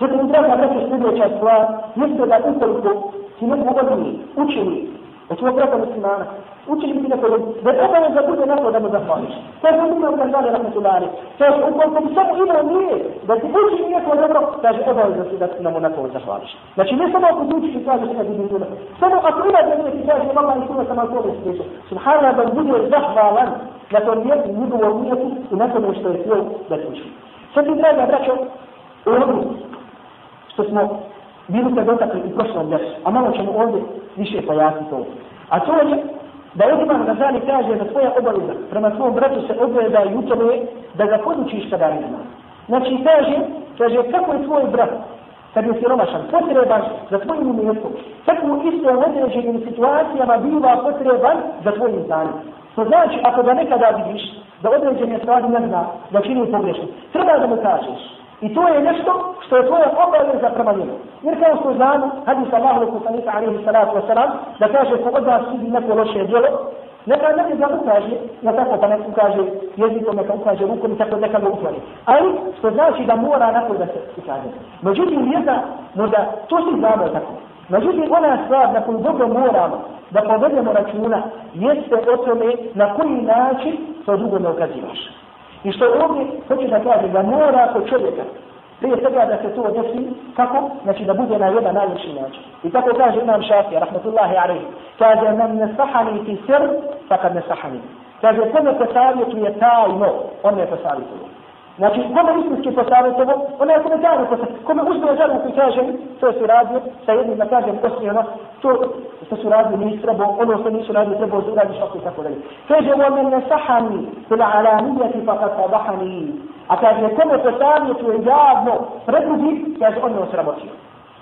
Zatim, draga, braće, sljedeća stvar, jeste da ukoliko si neko godini, učini, od svog brata muslimana, učili ti neko da je obaveza bude na to da mu zahvališ. To je sam imao gledali rahmetulari. Kaže, ukoliko bi samo imao nije, da ti učini neko dobro, kaže, obaveza si da ti nam na to zahvališ. Znači, ne samo ako ti učiš i kažeš kad vidim duna. Samo ako ima da nije ti kaže, mama i kuma sam to ne spričao. Subhanallah, da bude zahvalan na to nijetu, njegovom nijetu i na tomu što je htio da ti uči. Sad mi draga, braćo, u što smo bili se dotakli u prošlom ljesu, a malo ćemo ovdje više pojasniti to. A to je da Osman Razali kaže da svoja obaveza prema svom bratu se ogleda i utoluje da ga podučiš kada nema. Znači kaže, kaže kako je tvoj brat kad je siromašan, potreban za tvojim umjetkom, tako isto u određenim situacijama biva potreban za tvojim znanjem. To znači, ako ga nekada vidiš, da određene stvari ne zna, da čini pogrešno, treba da mu kažeš, I to je nešto što je tvoja obaveza prema njemu. Jer kao što znamo, hadis Allahu poslanika alaihi salatu wa da kaže ko od vas vidi neko loše djelo, neka ne ga ukaže, ja tako pa neko ukaže jezikom, neka ukaže rukom i tako neka ga utvori. Ali, što znači da mora na da se ukaže. Međutim, jedna, možda to si znamo tako. Međutim, ona stvar na koju dobro moramo da povedemo računa, jeste o tome na koji način to drugo ne ukazivaš. I što ovdje hoće da kaže da mora kod čovjeka prije svega da se to desi kako? Znači da bude na jedan najljepši način. I tako kaže imam šafi, rahmatullahi alaihi, kaže nam ne sahani ti sir, pa kad ne sahani. Kaže, kome te savjetuje tajno, on me savjetuje. Znači, kome istinski posavjetovo, ona je kome komentarno posavjetovo. Kome uzme žaru koji kaže, to se radio sa jednim, da kažem, osmijeno, to što su radili nisu trebao, ono što nisu radili trebao da uradi šoku i tako dalje. Kaže, u omen ne sahani, fila alanijati pa kad sabahani. A kaže, kome posavjetuje javno, pred ljudi, kaže, on me osramotio.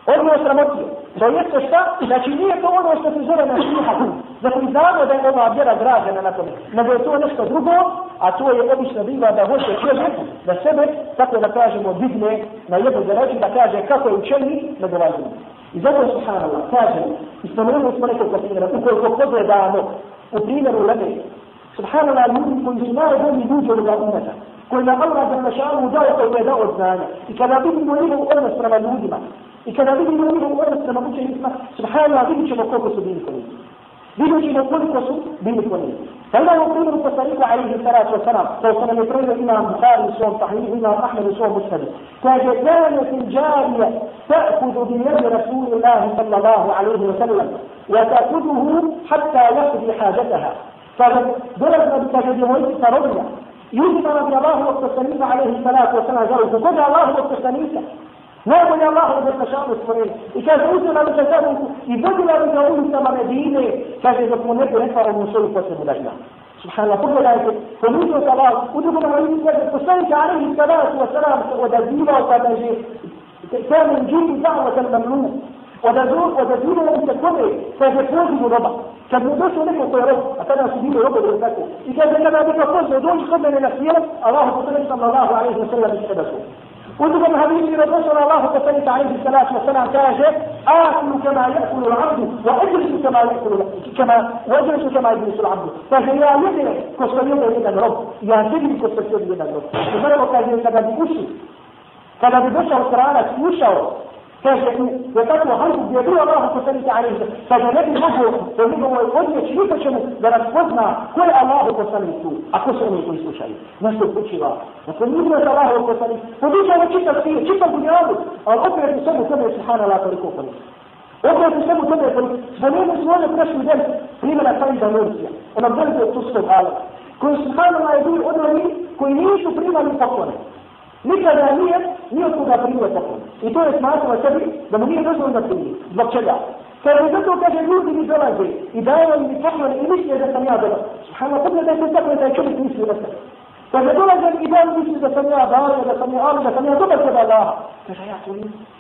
On me osramotio. Da jeste šta? Znači nije to ono što se zove na šihatu. Zato mi znamo da je ova vjera građena na tome. Nego je to nešto drugo, a to je obično biva da hoće čovjek da sebe, tako da kažemo, digne na jednu zarađu, da kaže kako je učeni, nego važno. I zato je subhanallah, kaže, i spomenuli smo nekoliko primjera, ukoliko pogledamo u primjeru lebe, subhanallah, ljudi koji su najbolji ljudi od umeta, koji na Allah za našalu daje koji je dao znanja. I kada vidimo njegov odnos prema ljudima, I kada vidimo njegov odnos prema učenicima, subhanallah, vidit ćemo koliko su bili koni. vile vile kuliko bilikuwa nini فإذا يقول التصريف عليه الصلاة والسلام. فوصل الإبريل إلى بخاري صوم صحيح الامام أحمد صوم مسلم كجزاية جارية تأخذ بيد رسول الله صلى الله عليه وسلم وتأخذه حتى يقضي حاجتها. فضرب بتجربة التربية يوسف رضي الله عنه عليه الصلاة والسلام. قال الله والتصريف Najbolje Allah Allahovo zastrašavanje stvore. I kaže, uzme nam ga za i vodio nam ga ulicama Medine, kaže, dok mu neko rekao ovu svoju potrebu da zna. Subhanallah, pogledajte, ponudio se Allah, u drugom analizu kaže, poslanik alaihi salatu wasalam se odazivao pa da je, kaže, kamen džuti da'vatan mamnu, odazivao mi se kome, kaže, pozivu roba. Kad mu došlo neko koji je rob, a tada su bili robovi tako, i kaže, kada bi ga pozvao, dođi kod mene na svijet, Allah, poslanik sallallahu alaihi wasallam, se da su. وذكر الحديث رسول الله كفلت عليه الصلاة والسلام كاجة آكل كما يأكل العبد وأجلس كما يأكل كما وأجلس كما يجلس العبد. فهي يدري كسرية يد الرب. يا تدري كسرية يد الرب. فمرة وكاجة كذا بيوشي كذا بيوشي القرآن يوشي kaže da tako hajde gdje je bio Allah poslanik alaihi pa da ne bi mogo da njegovo odjeći nikad ćemo da nas pozna ko je Allah poslanik tu, a ko su oni koji slušaju. Nešto upućiva. Dakle, mi smo za Allah poslanik, podučamo čitav svijet, čitav dunjavu, ali opet u sebi tebe subhanallah toliko koliko. Opet u sebi tebe koliko. Spomenuli smo ovdje prošli den primjera Sajda Turskog hala, koji subhanallah je od koji nisu primali poklone. Nikada nije, od koga primio poklon. I to je smatrao sebi da mu nije dozvoljeno da primi. Zbog čega? Kada je zato kaže ljudi mi dolaze i daje mi poklon i misli da sam ja dobar. Subhanallah, pogledaj se tako da je čovjek misli da sam. Kada dolaze i daje misli da sam ja dao, da sam ja ali, da sam ja dobar kod Allaha. Kaže, ja to nisam.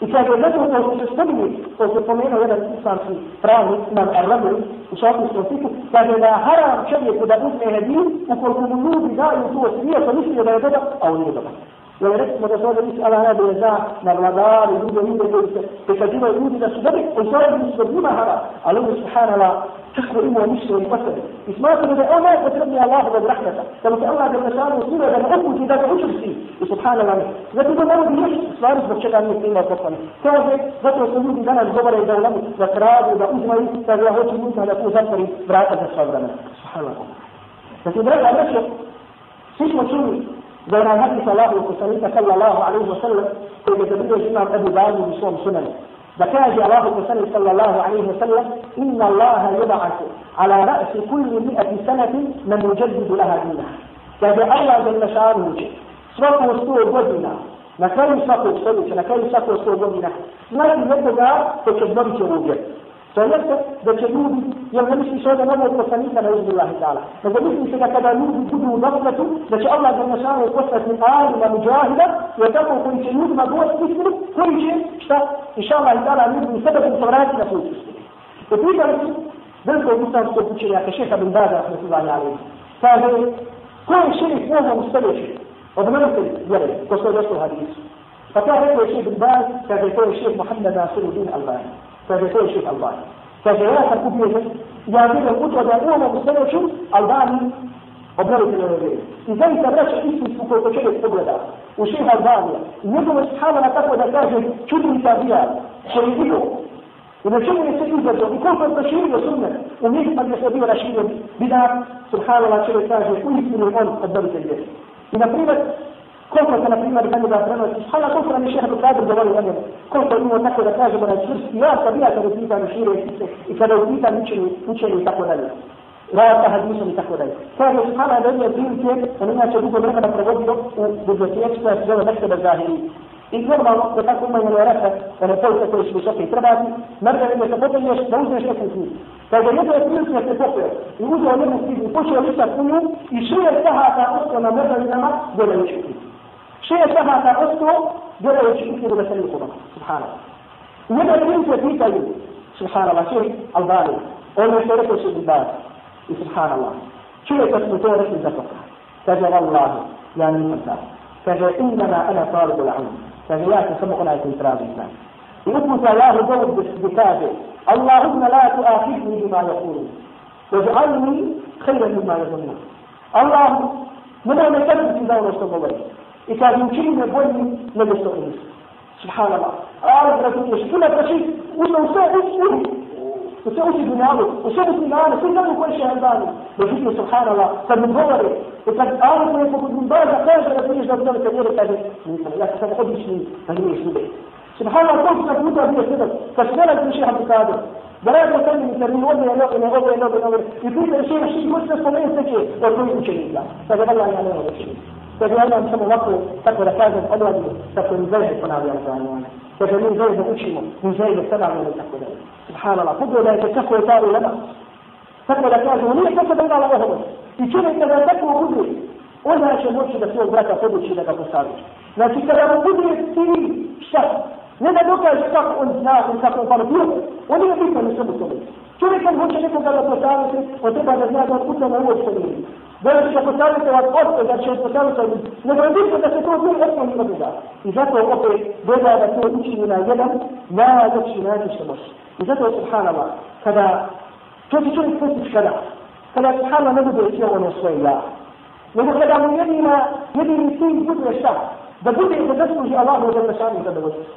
I kaže, zato to se spominje, to se pomenuo jedan islamski pravnik, imam Ar-Rabri, u šafijskom fiku, kaže da haram čovjeku da uzme hediju, ukoliko mu ljudi daju to svijeto, mislio da je dobar, a on nije dobar. Jer recimo da se ovdje misli Allah najbolje zna na i ljude, ljude koji se prikazivaju ljudi da su dobri, koji su ovdje su njima hara, ali on je subhanallah kako imao mišljenje i potrebe. I smatramo da je on najpotrebniji Allah od rahmeta, da mu se Allah da nešanu usmira da ne uputi da ga učusti. I subhanallah ne. Zato da ne bi još stvari zbog čega nije primao poslani. Kaže, zato su ljudi danas govore da ulemu, da kradu, da uzmaju, da ja hoću ljudima da tu zatvori vrata za sva vremena. Subhanallah. Znači, draga, braćo, svi smo čuli دوران هدي صلاة وكسرية صلى الله عليه وسلم كما تبدو جمع أبو داود بصوم سنن بكاجي الله وسلم صلى الله عليه وسلم إن الله يبعث على رأس كل مئة سنة من يجدد لها دينها كاجي الله جل شعره سوف وسطوه بدنا na kraju svakog stoljeća, na kraju svakog svog godina, znati nekoga ko će obnoviti ovu vjeru. فلسه ده كنوبي يعني مش إشادة نبوة التصانيف أنا أعوذ بالله تعالى. فده إشادة كده نوبي كده ضغطته ده الله جل شأنه وقفت من آل مجاهدة وتبقى كل كنوب ما دوت تسلم كل شيء إن شاء الله تعالى نوبي سبب الثورات نفوس وفي ذلك ذلك المستوى السوبوتشي يا كشيخ بن باز رحمة الله عليه. فهذا كل شيء هو مستوى وضمنت الولد وصل يصل هذه فكان هذا الشيخ بن باز؟ كان يقول الشيخ محمد ناصر الدين الباني kaže, to je šef Albani. Kaže, ja sam kupio ubijeđen, ja vidim u to da u ovom sljedeću Albani obnovite na vjeri. I zaista vraća istinsku koju čovjek pogleda u šeha Albanija. I njegovo shavana tako da kaže, čudim ta bija, što je bilo. I na čemu je se izgledao, i koliko je proširio sunne, u mjestima gdje se bio raširio bidat, subhanallah čovjek kaže, u istinu on obnovite vjeri. I na primjer, koliko se, na primjer, kad da prenosi, hala koliko nam je šeha Bukadir govori o njemu, koliko imamo tako da kažemo na čvrsti, ja sam ja kada pitan u šire i kada upitan učenju, učenju i tako dalje. Rata hadisom i tako dalje. Kaže, subhala, da je prilike, on inače dugo vremena provodio u biblioteci koja se zove Mekteba Zahiri. I normalno, da tako imaju ono rata, one police koje su visoke i trebati, mrda da se potegneš da uzmeš neku knjigu. Kaže, jedno je prilike se popio i uzeo jednu knjigu, počeo listat u nju i šuje sahata ostao na mrdavinama, gledajući knjigu. شيء شبه أسره جرى يشكي بمثل القرآن سبحان الله. وإذا كنت في طيب سبحان الله. شيء وما يشترك شيء بالباب سبحان الله. شيء تسمتون في الزفق كذا الله يعني المساء كذا إنما أنا طالب العلم. كذا لا تسمقنا في إنتراب الإسلام. يثبت الله جود بكتابه. اللهم لا تؤاخذني بما يقول. واجعلني خيرا مما يظنون. اللهم من أين تثبت في دولة الله إذا يمكننا بولي نبسطني سبحان الله أعرف رسول الله كل شيء وسوسائي وسوسي بنعمه وسوسي بنعمه كل ده كل شيء عندنا بفكر سبحان الله فمن هو ده وكان أعرف ما يكون من بعد خارج رسول الله ده كبير كده لا تستحق مش من هني مش ده سبحان الله كيف تكون هذه الصفة فشملت من شيء عبد القادر بلاك يسلم يسلم وضع ينوب ينوب ينوب ينوب يكون الشيء الشيء مش نستطيع السكين وكل شيء لا فجب الله يعني هذا الشيء Stoga nam samo ovako, tako da kažem, odlazi sa kojim zajde ponavlja Al-Zajmana. Stoga mi zajde učimo, mi zajde ponavljamo i tako dalje. Subhanallah, pogledajte kako je ta ulema. Tako da kažemo, nije tako da ima Allahovo. I čovjek kada tako budu, onda će moći da svog brata podući da ga posavi. Znači kada mu bude ti šta, ne da dokaže kako on zna i kako on pametio, on je bitan u sebi tome. Čovjek kad hoće nekoga da posavi, on treba da zna da od kuda mu ovo što nije. Će postaviti vas osto, da će postaviti vas nego je bitno da se to zove osnovi ima toga. I zato opet gleda da to učini na jedan najljepši način što može. I zato je subhanallah, kada to će čovjek postići kada, kada subhanallah ne bude sve ono svoje ja. Nego kada mu jedina, jedini cilj bude šta? Da bude da zasluži Allahu za našanu zadovoljstvo.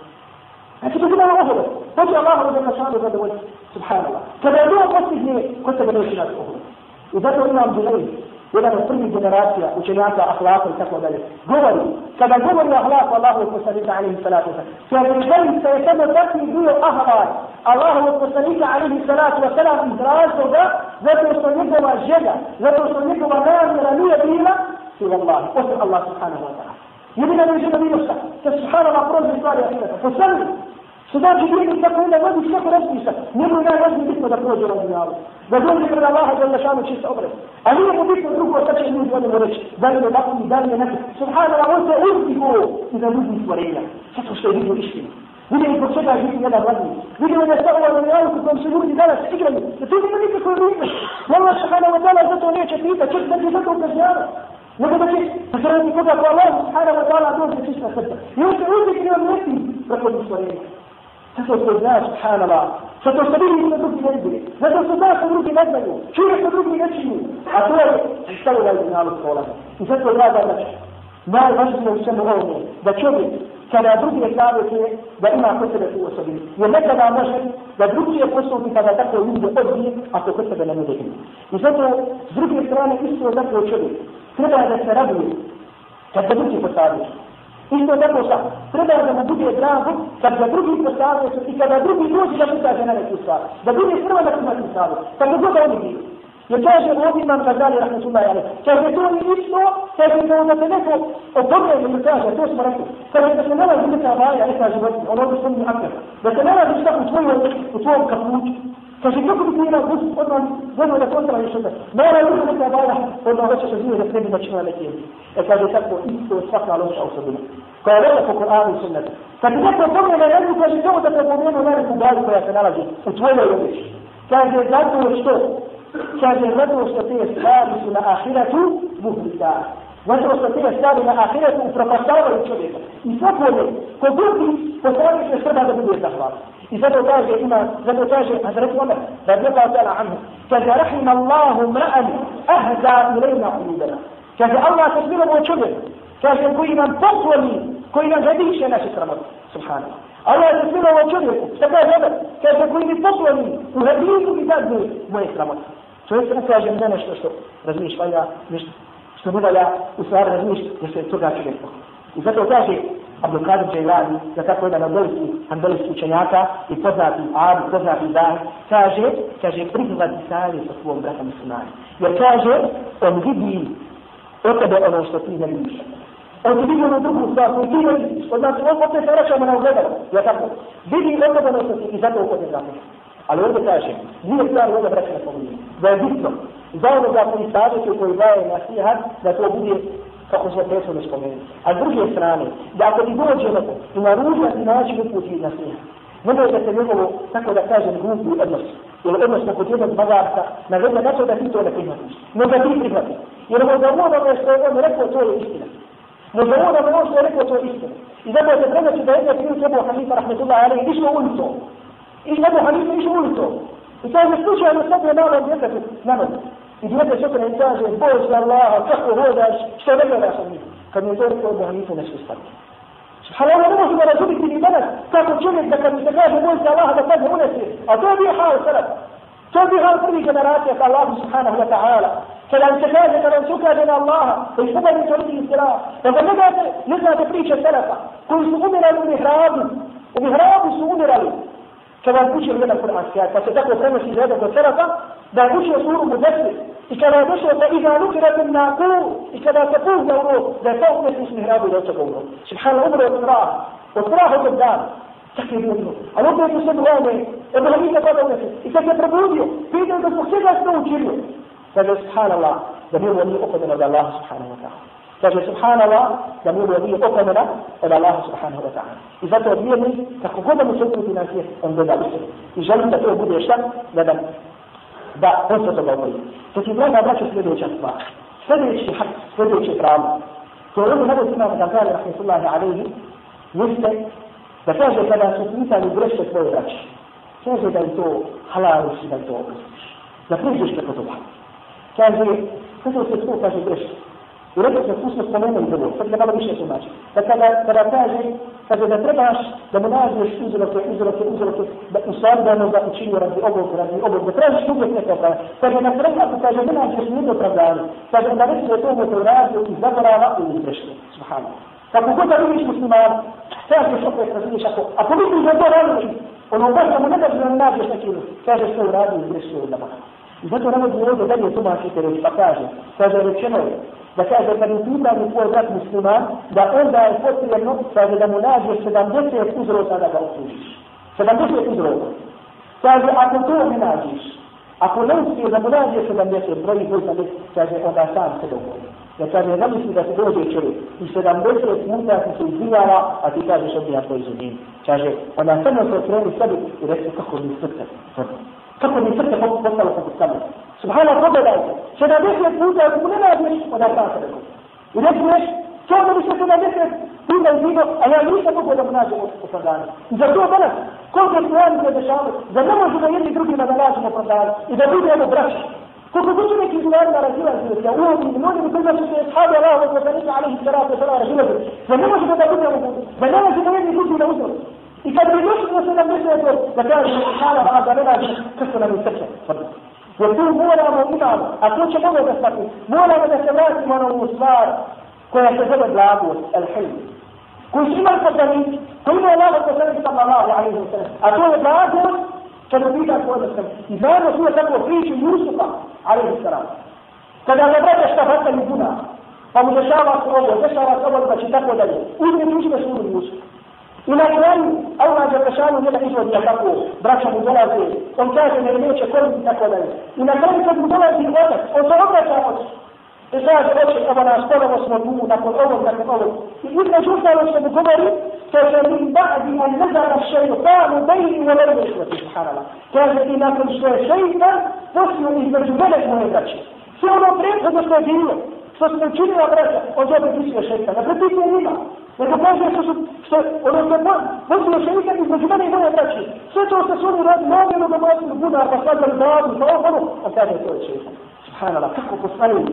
Znači to bude oholo. Hoće Allahu za našanu zadovoljstvo. Subhanallah. Kada je to postigne, ko se ga neće nas oholo. I zato imam Džunaid, jedan od prvih generacija učenjaka ahlaka i tako dalje. Govori, kada govori o ahlaku Allahu od poslanika alaihi salatu wa sallam, kada je samo takvi bio ahlak Allahu od poslanika alaihi salatu wa sallam iz razloga, zato što njegova želja, zato što njegova namjera nije bila, si Allah, osim Allah subhanahu wa ta'ala. Jedina ne žena bilo šta, se subhanallah prođe stvari ahirata. Poslani, Što znači vjernik tako vodi svako razmišlja. Njemu je najvažnije bitno da prođe razmijavu. Da dođe pred Allaha da Allah šanu čista obraz. A nije mu bitno drugo šta će ljudi vodimo reći. Da li je nakon, da li je nakon. Subhanallah, on se uzdigo i da ljudi stvorenja. Zato što je vidio istinu. Vidio zbog čega živi jedan vladnik. Vidio da je ovaj realu u kojem se ljudi danas igraju. Da to nema nikakve vrijednosti. Allah subhanahu wa ta'ala zato neće pita, čak da će zato ukažnjava. nego da će pozoriti koga ko Allah subhanahu wa ta'ala dođe čista srca. I on se uvijek ne odnesi preko stvorenja. Zato što zna subhanallah, zato što vidi da drugi ne vidi, zato što zna što drugi ne znaju, čuje što drugi ne činu, a to je stavila iz nalu kola. I zato je rada znači, najvažnije u svemu ovome, da čovjek kada drugi je savjetuje da ima kod sebe tu osobinu. Jer nekada može da drugi je postupi kada tako ljudi odbije, ako kod sebe ne bude ima. I zato, s druge strane, isto zapravo čovjek treba da se raduje kad se drugi postavljaju. Isto tako šta, treba da mu bude drago kad ga drugi postavljaju i kada drugi dođe da mu kaže na neku stvar. Da bude prva da ima tu stvar, Kako god da oni bili. Jer kaže ovdje imam Gazali Rahmatullah Jale. Kaže to je isto, kaže da onda se neko opogleda ili kaže, to smo rekli. Kaže da se ne razi neka vaja, neka životinja, ono ovdje spomni akar. Da se ne razi šta u tvojom, u tvojom kapuću. Kaže, kako bi ti imao bus, odmah, odmah da kontra još odmah. Mora ljudi neka vaja, odmah hoće se zuje da sebi načina neki. E kaže, tako, isto svaka loša osobina. Koja je velika po Koranu i sunnetu. Kad ti neko pogleda na jednu, kaže, samo da te pomenu na neku dalju koja se nalazi u tvojoj običi. Kaže, zato što kaže zato što te stvari su na ahiretu muhlika. Zato što te stvari na ahiretu upropastavaju čovjeka. I svako je, ko drugi, postavlja se srba da bude zahvalan. I zato kaže ima, zato kaže Hazret Omer, radi Allah ta'ala anhu, kaže rahim Allahu mra'an ahda ilajna uludana. Kaže Allah se smilo moj čovjek, kaže koji nam pokloni, koji nam zadiše naše sramote. Subhanallah. Allah je smilo moj čovjeku, šta kaže Omer, kaže koji mi pokloni, u hadisu i dadne moje sramote. Čovjek ne kaže ne nešto što razmiš valja, nešto što ne valja, u stvari razmiš jer se toga čovjek pokloni. I zato kaže Abdul Qadir Jailani, da tako jedan od velikih andalijskih učenjaka i poznati Abi, poznati Dan, kaže, kaže, prihvati savje sa svom bratom muslimani. Jer kaže, on vidi od tebe ono što ti ne vidiš. On ti vidi ono drugu stvar koju ti ne vidiš. Od nas, on opet se vraćamo na ogledalo. Ja tako, vidi od tebe ono što i zato uhodne zakon. Ali ovdje kaže, nije stvar ovdje vraća na pomenu. Da je bitno, za onoga koji savjetuje, koji daje na sihat, da to bude kako smo prethodno spomenuli. A s druge strane, da ako ti dođe neko i na ružan način uputi na smijeha, ne može da se njegovo, tako da kažem, glupi odnos, ili odnos na kod jednog bagarca, navede na to da ti to ne prihvatiš, ne da ti prihvatiš. Jer možda ono što je on rekao, to je istina. وزود من أوصى الإخوة إذا ما تدرجت ذلك كبير أبو حنيفة رحمة الله عليه إيش قلته؟ إيش أبو حنيفة إيش قلته؟ إنسان مستوش أن يستطيع نعمة بيكة نعمة إذا شكرا إنسان بوش الله تقوى هذا اشتغل ولا أسميه كان يدور أبو حنيفة نفس يستطيع سبحان الله نمو في مرسولك في البلد. تأكل جلد لكن يتكاف بوش الله هذا فاهم هنا سير أدوبي حال سلف. سبع وثري جنرات الله سبحانه وتعالى. كلام كذا كلام سكا من الله. ويخبر يسوي الإسلام لما نجا نجا تبريش السلفة. كل سقوم إلى المهراب ومهراب سقوم إلى كلام بوش من كل عسكر بس تقوى كلام سيدا كسلفة دا بوش يصور مدرس إكلا بوش إذا نكر في الناقور إكلا تقول دوره دا فوق مثل مهراب لا تقوله سبحان الله وتراه. وتراه قدام تكلمونه أنا بقول se dvome, Ebu Hamika tada umjeti, i kad se probudio, pitao da zbog čega se to učinio. Kaže, subhanallah, da bilo nije opomeno od Allah subhanahu wa ta'ala. Kaže, subhanallah, da je nije opomena od Allaha subhanahu wa ta'ala. I zato od vjerni, kako god da mu se uputi na svijet, on gleda u sebi. I želim da to bude šta? Da da, da se toga oboji. To ti draga braća sljedeća stvar. Sljedeći hak, sljedeći pravo. To je ono nego imamo da kaže, rahmatullahi alaihi, jeste da kaže kada su pitali greše svoje braće. Kaže da je to halal da je to oprostiš. Da priđeš preko toga. Kaže, kada se to kaže greše, I rekao se, tu smo spomenuli bilo, sad ga malo više tumači. Da kada, kada kaže, kaže da trebaš da mu nađeš uzroke, uzroke, uzroke, da u stvari da ono ga učinio radi ovog, radi ovog, da tražiš uvijek neke opravdanje. Kaže, na trebaš, kaže, ne nađeš nijedno opravdanje. Kaže, da reći da je to mu to radio i zaborava ili greške. Subhanallah. Kako god da vidiš musliman, tražiš opet, razumiješ, ako, ako vidiš da to radio, ono baš da mu ne daži da nađeš neki, kaže, što je uradio i grešio ili zaborava. I zato ne mogu ovdje dalje tumačiti reći, pa kaže, kaže, rečeno je, da kaže kad je pitanju tvoj brat musliman, da onda je potrebno, kaže da mu nađeš 70 uzroka da ga osužiš. 70 uzroka. Kaže, ako to ne nađeš, ako ne uspije da mu nađeš 70 broji koji sam kaže, onda sam se dogodio. Da kaže, ne misli da se dođe čovjek i 70 puta ti se izbijava, a ti kažeš ovdje na tvoj zudim. Kaže, onda samo se okreni sebi i reći kako mi srce. Kako mi srce postalo kako sam. Subhana, pogledajte. 70 puta ako mu ne nađeš, onda sam se rekao. I rekneš, to da bi se to na mjesec pila i a ja nisam mogu da mu nađem opravdanje. I za to danas, koliko stvari se dešavaju, da ne možemo jedni drugima da nađemo opravdanje i da budemo braći. فكتجرك الآن رجلا فيك وهو من المؤمن كل ما أصحاب الله وتفنيت عليه الصلاة والسلام رجلا فلما شفت أبدا فلما شفت أبدا يكون له أسر يكبر يشفت وسلم يشفت فكان الحالة بعد لنا كسر من سكة وتقول مولا مومنا أقول شباب وتستقي مولا وتستمرات من المصبار كون يتسبب لابو الحلم كل شيء ما القدمي كل ما لا صلى الله عليه وسلم أقول لابو Kad vratimo je pita svoje da sam. I znamo svoje tako priču Jusufa, alaihi sallam. Kada ga brate šta vrta mi guna, pa mu dešava se ovo, dešava se ovo, pa će tako dalje. Uzme mi učime sudu Jusuf. I na kraju, Allah je kašanu njega izvodi ja tako, braća mu dolaze, on kaže ne neće koriti tako dalje. I na kraju kad mu dolazi otac, on se obraća otac. I kaže, oče, evo nas, ponovo smo tu, nakon ovog, nakon ovog. I između ustalo što mu govori, فمن بعد أن نزل الشيطان بيني وبين إخوتي سبحان الله كان في i nakon što je šeitan, poslio između mene moje braće. Sve ono prethodno što je bilo, što smo učinili braća, on je opet mislio šeitan. Na prethodno nima. Nego kaže što su, što, ono što je poslio šeitan između mene i moje braće. Sve to što su oni radi, namjerno da mojim buda, pa svađali babu, pa ovo, ono, on kaže, to je šeitan. Subhanallah, kako postavili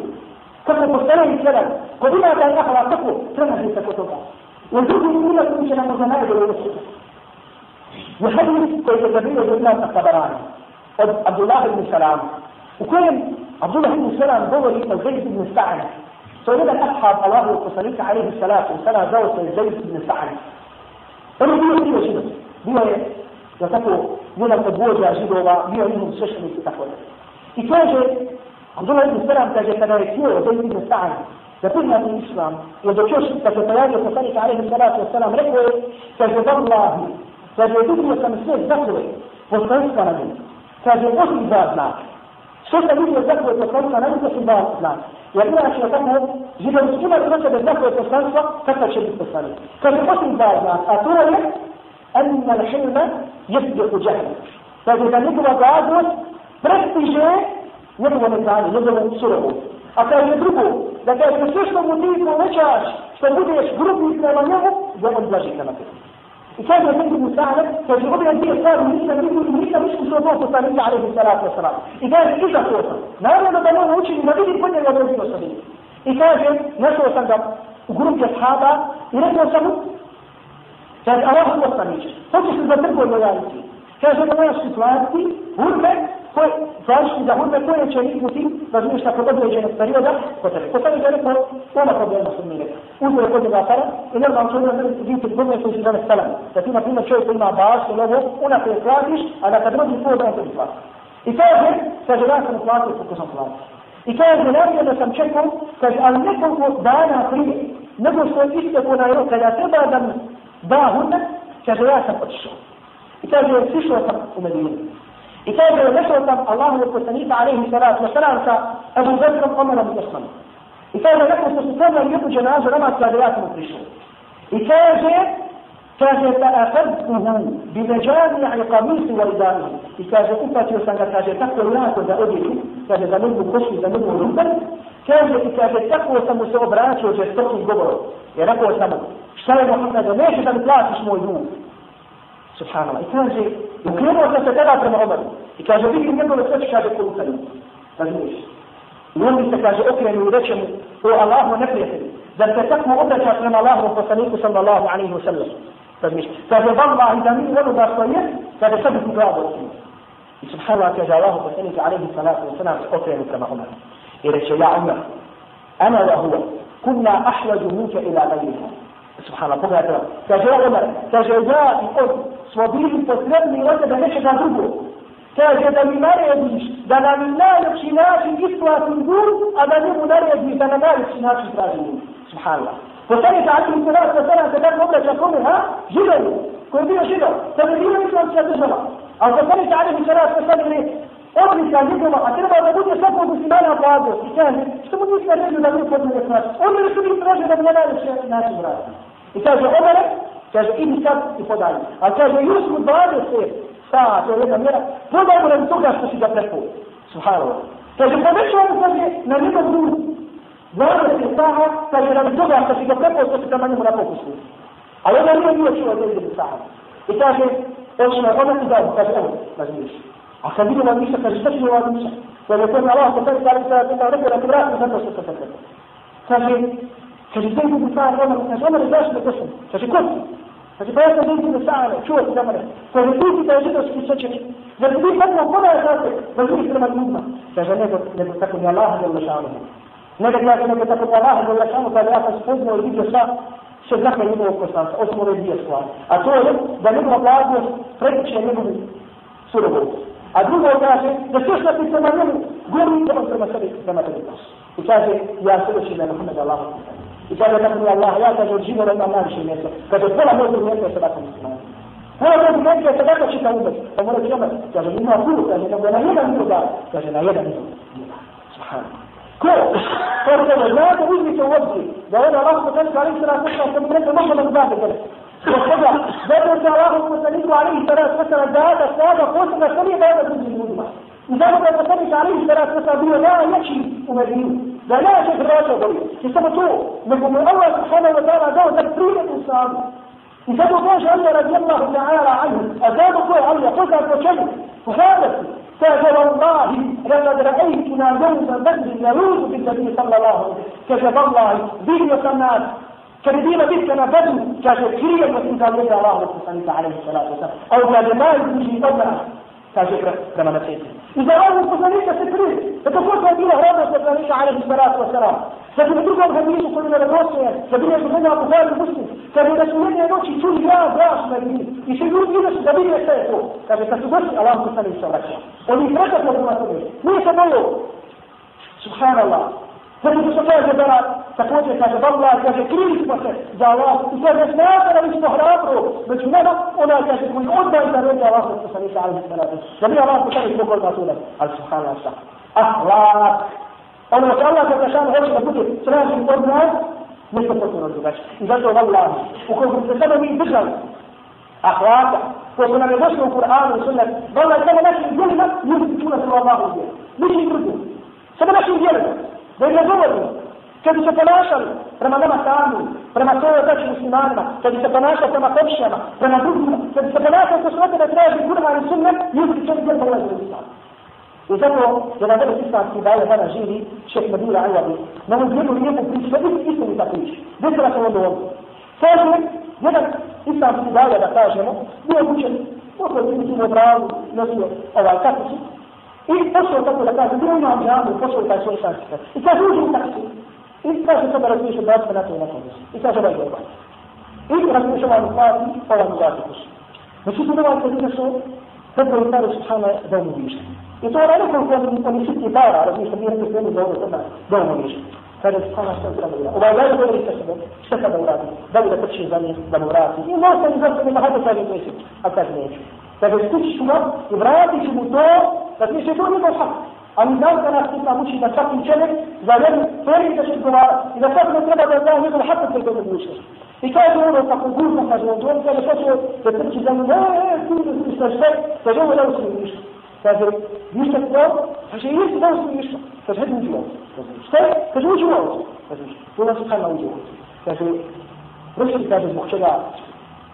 kako postavljaju jedan, ko ima taj ahla kako, treba biti tako toga. وجوده قيمة مش أنا متنازل ونشهد وحديث كيتبين الإمام الخبران عبد الله بن سلام. وكان عبد الله بن سلام دوري زيد بن سعد. تقريبا أصحاب الله القصريك عليه الصلاة والسلام زوج زيد بن سعد. أنا بيقول كده شنو؟ بيقول da tako njena podvođa židova, bio njihov sveštenik i tako da. I kaže, Abdullah ibn Salam kaže, kada je čuo da je da priznati islam da da se pojavio poslanik alaihi salatu wa salam rekao je kaže vallahi kaže vidio sam sve zakove poslanstva na njim kaže osim dva znaka što sam vidio zakove poslanstva na njim su dva znaka jer inače je tako židovi su imali za sebe zakove poslanstva kakav će biti poslanik kaže osim dva znaka a to je أن الحلم يسبق جهل فإذا نقوى بعض prestiže njegovo neznanje, njegovo surovo. A kaže drugo, da kaže sve što mu ti povećaš, što budeš grubi prema njemu, da on blaži prema tebi. I kaže da ti Musa'ane, kaže ove dvije stvari nisam vidio i nisam iskušao od Bog poslanika, alaihi salatu wasalam. I kaže, iza to sam. Naravno da mogu učiti, da vidim kod njega određeno sam vidio. I kaže, našao sam ga u grupi ashaba i rekao sam mu, kaže, Allah poslaniče, hoćeš li da trgoj lojaliti? Kaže, da moja situaciji, urbe, koje, završiti za hudbe koje će izbuti razmišlja kod određenog perioda kod tebe. Kod tebe je neko, nema problema su mi rekao. Uzme je kod njega para i normalno će uvijek biti godine koji su zove salam. Da ti na primjer čovjek koji ima baš ili ovo, ona koje platiš, a da kad dođi tvoj dan tebi plati. I kaže, kaže, ja sam platio koliko sam platio. I kaže, najbolje da sam čekao, kaže, ali nekoliko dana prije, nego što je istekao na rok, kada treba da mi da hudbe, kaže, ja sam otišao. I kaže, sišao sam u Medinu. I kaže, nešao sam Allahu poslanika, alaihi salatu wa salam, sa Abu Zakrom, Omerom i Osmanom. I kaže, rekao što su sada jednu dženazu namaz kada ja sam prišao. I kaže, kaže, ta afadtuhu bi međani i kamisi wa idani. I kaže, upatio sam ga, kaže, tako jako da odjeću, kaže, za njegovu košu, za njegovu ruben. Kaže, i kaže, tako sam mu se obraćao žestokim govorom. I rekao sam mu, šta je Muhammed, neće da mi platiš moj dug. Subhanallah. I kaže, ukrenuo sam se tada prema Omeru. I kaže, vidim njegove sveće, kaže, kolutaju. Razumiješ? I on bi se, kaže, okrenu i reče mu, o Allahu neprijatelji, da se tako obraća prema Allahu poslaniku sallallahu alaihi wa sallam. Razumiješ? Kaže, vallahi da mi ono da što je, kaže, sebi tu glavu okrenu. I subhanallah, kaže, Allahu poslaniku alaihi salatu wa sallam se okrenu prema Omeru. I reče, ja Omer, ana wa huwa, kunna ahlaju minke ila gajriha. Subhanallah, pogledajte vam. Kaže, ja Omer, kaže, ja i on, smo bili potrebni od tebe nečega drugo. Kaže da mi narediš da nam najljepši način isplatim dug, a da njemu narediš da na najljepši način traži dug. Subhanallah. Poslanik Ali ibn Salam sa sada se tako obraća kome, ha? Židovi, koji je bio židov, da bi bio islamska država. A poslanik Ali ibn Salam sa sada je odlika njegova, a treba da bude svakog muslimana vladu. I kaže, što mu nisi naredio da mi podne znači? On mi su mi tražio da mi na najljepši način vrati. I kaže, Omer, Kaže, idi sad i podaj. A kaže, još mu 20 sata, to je jedna mjera, podaj mu radi toga što si ga prepao. Subhanallah. Kaže, povećao mu kaže, na njegov dug. 20 saha, kaže radi toga što si ga preposto si tamo njemu na pokusu. A ona nije bio čuo za 20 saha. I kaže, očina, ona ti dao, kaže, evo, razumiješ. A kad vidimo Miša, kaže, šta ću ova ništa? Jer je to na Allah, poslani sa Ali sada pitao, rekao da ti vratim zato što se tako. Kaže, kaže, sve je sa ona, kaže, ona ne znaš da to sam. Kaže, ko si? Znači, ono, pa ja sam ljudi da sa čuo se za mene. Kaže, ne ti da je židovski svećenik. Zar ti tako koda je znate, da ljudi prema ljudima? Kaže, nego, nego tako mi Allah je lašanu. Ne da kaže, nego tako mi Allah je lašanu, kada pa ja sam spoznao i vidio sva sve znaka njegovog poslanca, osim ove dvije stvari. A to je da njegova blagnost pretiče njegovu surovost. A drugo kaže da sve što ti prema njemu govori da on prema sebi prema tebi. I kaže ja se doći da Muhammed Allah وقال لك يا الله لا تجوجين ولا ما نمشي نسا فتقول أنا أقول لك سبعة هو أقول لك سبعة شيء كذا فمرة كذا كذا من أقول كذا من أنا يدا من كذا كذا أنا يدا من سبحان كويس فكذا لا تقول لي توجه ده أنا راح بتنسى عليك سنة سنة كم كنت مخلص بعد كده وكذا ده أنت راح المسلمين عليه ثلاث مثلا ده هذا السادة قوة مثلية ده هذا كل المجمع وده ما تتكلمش عليه ثلاث مثلا دي لا يكشي ومدينه لا لا شيخ الراجع ضيع يسمى تو نقول من الله سبحانه وتعالى ده تكفير الإنسان. يسمى تو شيخ رضي الله تعالى عنه. اذاب تو علي قلت انت شيء وخالف فاجر الله لقد رأيتنا دون بدر يروج في النبي صلى الله عليه وسلم. كشف الله به وسماه كردينا بك أنا بدر. كشف كريم وانت الله عليه الصلاة والسلام. أو كان ما يجي kaže prema da manacetu. I za razliku poslanika se krije, da to kod je bila hrabrost poslanika alaihi salatu wasalam. Zatim u drugom hadisu koji je donosi, da bilo su mene po i Muslim, kaže da su jedne noći čuli ja glas na njih, i se ljudi izašli da vide šta je to. Kaže, kad su došli, Allah poslanik se vraća. Oni ih rekao da ima to nije. Nije se bojo. Subhanallah. Zato što kaže da također kaže Allah, kaže krili smo se za Allah i to ne smatra da smo hrabro, među nama ona kaže koji odbaj da reći Allah što sam išla alihi salatu. Da mi Allah pošali zbog odmah tuda, ali subhanallah šta. Ahlak. Ono što Allah za kašan hoće da bude stražim od nas, nešto potpuno drugačije. I zato Allah, ukoliko se sada mi držali, ahlaka, koje su nam je došli u Kur'anu i sunnet, Allah samo našim djelima, ljudi čuna se u Allahu djelu. Ničim drugim. Samo našim djelima. Da im ne govorimo. Kad bi se ponašali prema nama sami, prema svojoj otači muslimanima, kad bi se ponašali prema kopšijama, prema drugima, kad bi se ponašali ko svote da traži kurma i sunnet, ljudi će biti da ulazi u islam. I zato, jedan velik islamski daje dana živi, šeh Medina Ajabi, na ovom jednu lijepu priču, da vidi istinita priča. Desila se onda ovdje. Kaže, jedan islamski daje, da kažemo, bio učen, oko je primitivno bravu, nosio ovaj kapicu, Ele está soltando por acaso, não não adianta, può soltare solo sanskrit. E sta solo in taxi. E sta soltando la finisce basta nata una cosa. E sta solo in E la finisce vanno quasi, poi vanno quasi così. Ma ci sono altre cose solo per preguntare Subhana da un dice. E tu ora non puoi dire uma si ti para, la finisce dire che quello da un dice. Kada Subhana sta entrando là. O vai là dove li sta sta da urati. Da dove da neću. Kaže, stići ću ga i vratit ću mu to da ti se to nije došak. A mi znamo da nas islam uči da svaki čovjek za jednu prvi da će odgovarati i da svaki ne treba da zna njegov hak koji to mogućnost. I kaže ono kako gurno kaže on dođe, da hoće da trči za njim, eee, tu da ti šta sve, kaže ovo da usim ništa. Kaže, ništa to, kaže, jesi da usim ništa. Kaže, hajde uđi ovo. Šta je? Kaže, uđi ovo. Kaže, tu nas u kajma uđi ovo. Kaže, prošli kaže, zbog čega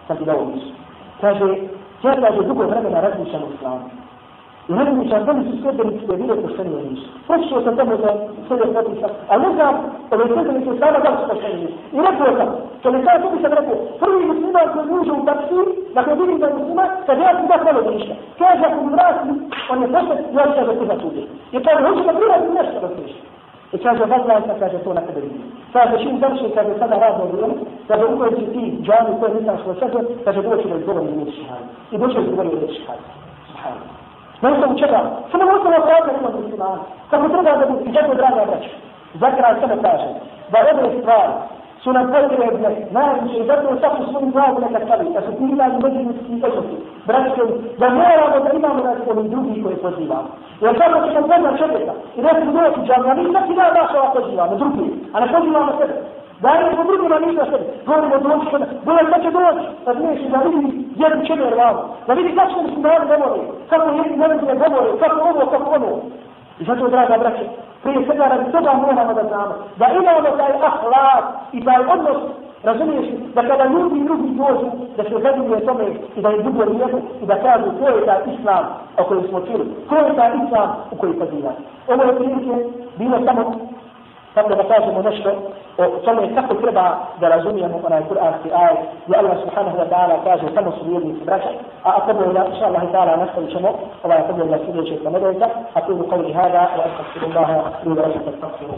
sam ti dao ništa. Kaže, ja kaže, dugo vremena razmišljam u islamu. I ne mi sam dali su sljedbenici da vide pošteni oni nisu. Počeo sam tamo za sljedeći potpisa, a ne znam, ove sljedbenici u slama da li su pošteni nisu. I rekao sam, što mi sada to sam rekao, prvi musliman koji uđe u taksi, dakle vidim da je musliman, kad ja ti da hvala da ništa. Kaže, ako mi vrati, on je pošten, ja ću da ti da tuđe. Jer kaže, hoću da prirati nešto da ti ništa. I kaže, vazla sam, kaže, to na tebe vidim. Kaže, čim završi, kaže, sada radno vrijeme, kaže, ukojići ti džami koje nisam što sebe, kaže, doći da izgovorim riječ šahada. I doći da izgovorim riječ šahada. Na osnovu čega? Samo na osnovu pravda ima muslimana. Kako treba da budu, bude, kako draga braća. Zakra sebe kaže, da ove stvari su nam potrebne najviše i zato svaku svoju glavu neka stavi, da su ti pitanje međuljudski odnosi. Braće, da moramo da imamo nas svojim drugih koje pozivamo. Jer kako će nam pozna čovjeka i da se doći džavna, mi svaki dan daš ova pozivamo, drugi, a ne pozivamo sebe. Da je po drugima ništa sebe, Govorimo doći kod nas. Bilo je će doći. Da znaš da vidi jednu čemu je rano. Da vidi kako se muslimani govore. Kako jedni ne govore. Kako ovo, kako ono. I zato, draga braće, Prije svega radi toga moramo da znamo da imamo taj ahlak i taj odnos Razumiješ da kada ljudi drugi dođu, da se zadivuje tome i da je dugo lijepo i da kažu ko je taj islam o kojem smo čuli, ko je taj islam u koji poziva. Ovo je prilike bilo samo قبل بقاته منشر وكان يتقل كده درازونيا وأنا يقول في آية. لأن سبحانه وتعالى كاجه كان صديق لفراشه أقبل إلى إن شاء الله تعالى نفسه شمو ولا يقبل إلى سيدي شيخ مدعيته أقول قولي هذا وأستغفر الله لي ولكم فاستغفروه